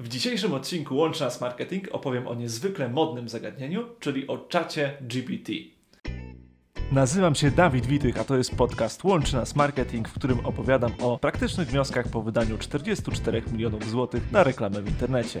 W dzisiejszym odcinku Łączy Nas Marketing opowiem o niezwykle modnym zagadnieniu, czyli o czacie GPT. Nazywam się Dawid Witych, a to jest podcast Łączy Nas Marketing, w którym opowiadam o praktycznych wnioskach po wydaniu 44 milionów złotych na reklamę w internecie.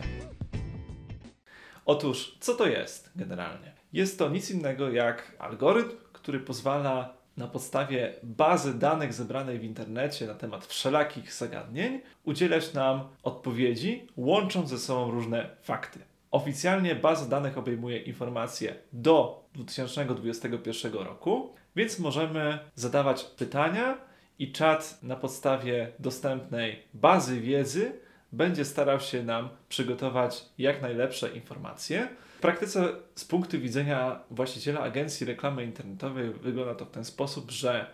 Otóż, co to jest generalnie? Jest to nic innego jak algorytm, który pozwala na podstawie bazy danych zebranej w internecie na temat wszelakich zagadnień udzielać nam odpowiedzi, łącząc ze sobą różne fakty. Oficjalnie baza danych obejmuje informacje do 2021 roku, więc możemy zadawać pytania i czat na podstawie dostępnej bazy wiedzy będzie starał się nam przygotować jak najlepsze informacje. W praktyce z punktu widzenia właściciela agencji reklamy internetowej wygląda to w ten sposób, że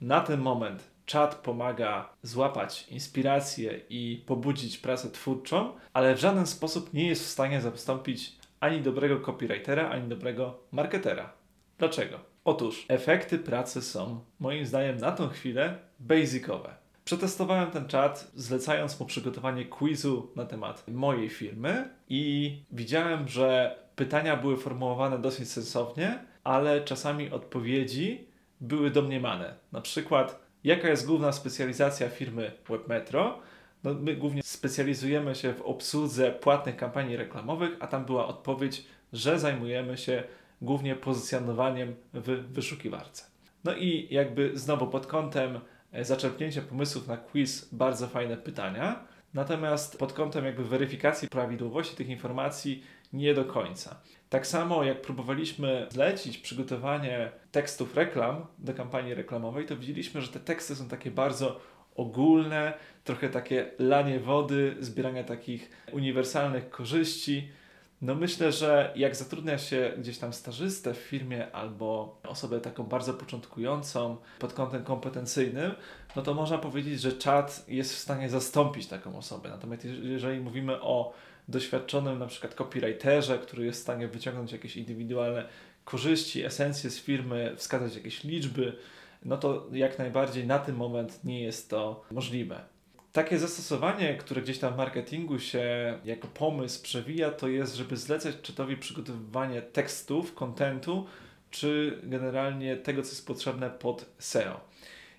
na ten moment czat pomaga złapać inspirację i pobudzić pracę twórczą, ale w żaden sposób nie jest w stanie zastąpić ani dobrego copywritera, ani dobrego marketera. Dlaczego? Otóż efekty pracy są, moim zdaniem, na tą chwilę basicowe. Przetestowałem ten czat, zlecając mu przygotowanie quizu na temat mojej firmy i widziałem, że pytania były formułowane dosyć sensownie, ale czasami odpowiedzi były domniemane. Na przykład, jaka jest główna specjalizacja firmy WebMetro? No, my głównie specjalizujemy się w obsłudze płatnych kampanii reklamowych, a tam była odpowiedź, że zajmujemy się głównie pozycjonowaniem w wyszukiwarce. No i jakby znowu pod kątem e, zaczerpnięcia pomysłów na quiz bardzo fajne pytania. Natomiast pod kątem jakby weryfikacji prawidłowości tych informacji nie do końca. Tak samo jak próbowaliśmy zlecić przygotowanie tekstów reklam do kampanii reklamowej, to widzieliśmy, że te teksty są takie bardzo ogólne, trochę takie lanie wody, zbierania takich uniwersalnych korzyści. No myślę, że jak zatrudnia się gdzieś tam stażystę w firmie albo osobę taką bardzo początkującą pod kątem kompetencyjnym, no to można powiedzieć, że czat jest w stanie zastąpić taką osobę. Natomiast jeżeli mówimy o doświadczonym na przykład copywriterze, który jest w stanie wyciągnąć jakieś indywidualne korzyści, esencje z firmy, wskazać jakieś liczby, no to jak najbardziej na ten moment nie jest to możliwe. Takie zastosowanie, które gdzieś tam w marketingu się jako pomysł przewija, to jest, żeby zlecać czytowi przygotowywanie tekstów, kontentu, czy generalnie tego, co jest potrzebne pod SEO.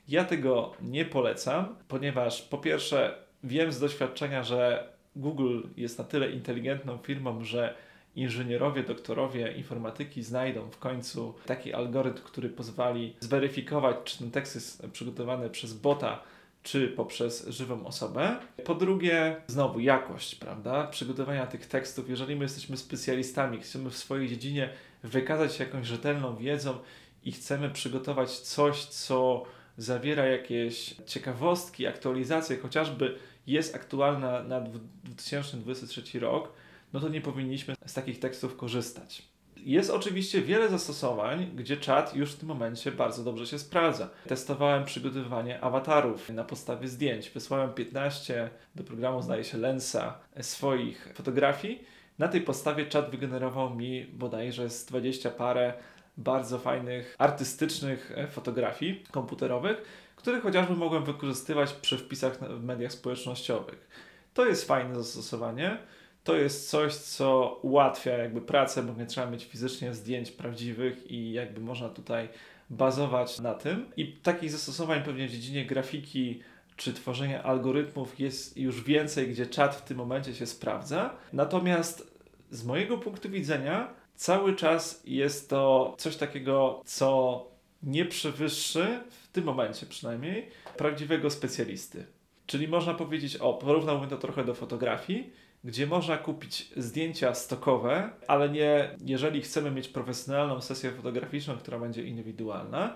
Ja tego nie polecam, ponieważ po pierwsze wiem z doświadczenia, że Google jest na tyle inteligentną firmą, że inżynierowie, doktorowie informatyki znajdą w końcu taki algorytm, który pozwoli zweryfikować, czy ten tekst jest przygotowany przez bota, czy poprzez żywą osobę. Po drugie, znowu jakość, prawda? Przygotowania tych tekstów. Jeżeli my jesteśmy specjalistami, chcemy w swojej dziedzinie wykazać się jakąś rzetelną wiedzą i chcemy przygotować coś, co zawiera jakieś ciekawostki, aktualizacje, chociażby jest aktualna na 2023 rok, no to nie powinniśmy z takich tekstów korzystać. Jest oczywiście wiele zastosowań, gdzie czat już w tym momencie bardzo dobrze się sprawdza. Testowałem przygotowywanie awatarów na podstawie zdjęć. Wysłałem 15 do programu, zdaje się, Lensa swoich fotografii. Na tej podstawie czat wygenerował mi bodajże z 20 parę bardzo fajnych, artystycznych fotografii komputerowych który chociażby mogłem wykorzystywać przy wpisach w mediach społecznościowych. To jest fajne zastosowanie. To jest coś, co ułatwia jakby pracę, bo nie trzeba mieć fizycznie zdjęć prawdziwych i jakby można tutaj bazować na tym. I takich zastosowań pewnie w dziedzinie grafiki czy tworzenia algorytmów jest już więcej, gdzie czat w tym momencie się sprawdza. Natomiast z mojego punktu widzenia cały czas jest to coś takiego, co nie przewyższy, w tym momencie przynajmniej, prawdziwego specjalisty. Czyli można powiedzieć, o, porównałbym to trochę do fotografii, gdzie można kupić zdjęcia stokowe, ale nie, jeżeli chcemy mieć profesjonalną sesję fotograficzną, która będzie indywidualna,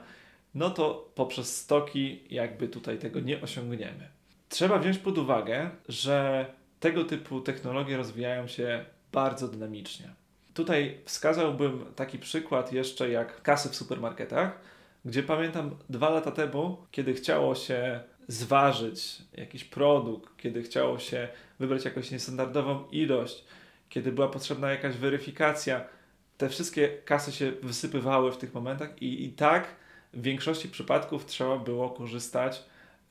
no to poprzez stoki jakby tutaj tego nie osiągniemy. Trzeba wziąć pod uwagę, że tego typu technologie rozwijają się bardzo dynamicznie. Tutaj wskazałbym taki przykład jeszcze jak kasy w supermarketach, gdzie pamiętam dwa lata temu, kiedy chciało się zważyć jakiś produkt, kiedy chciało się wybrać jakąś niestandardową ilość, kiedy była potrzebna jakaś weryfikacja, te wszystkie kasy się wysypywały w tych momentach i, i tak w większości przypadków trzeba było korzystać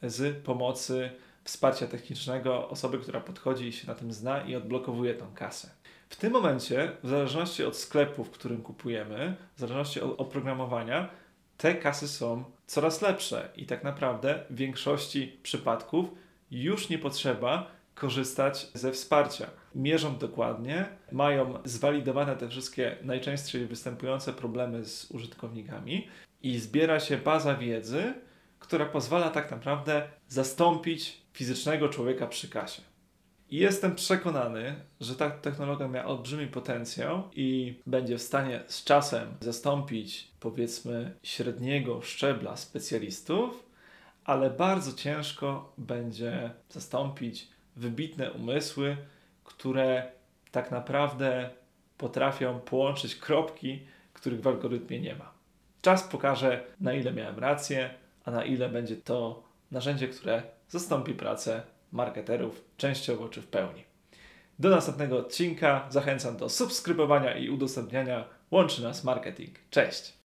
z pomocy wsparcia technicznego osoby, która podchodzi i się na tym zna i odblokowuje tą kasę. W tym momencie, w zależności od sklepu, w którym kupujemy, w zależności od oprogramowania, te kasy są coraz lepsze i tak naprawdę w większości przypadków już nie potrzeba korzystać ze wsparcia. Mierzą dokładnie, mają zwalidowane te wszystkie najczęściej występujące problemy z użytkownikami i zbiera się baza wiedzy, która pozwala tak naprawdę zastąpić fizycznego człowieka przy kasie. I jestem przekonany, że ta technologia ma olbrzymi potencjał i będzie w stanie z czasem zastąpić, powiedzmy, średniego szczebla specjalistów, ale bardzo ciężko będzie zastąpić wybitne umysły, które tak naprawdę potrafią połączyć kropki, których w algorytmie nie ma. Czas pokaże, na ile miałem rację, a na ile będzie to narzędzie, które zastąpi pracę marketerów częściowo czy w pełni. Do następnego odcinka zachęcam do subskrybowania i udostępniania. Łączy nas marketing. Cześć!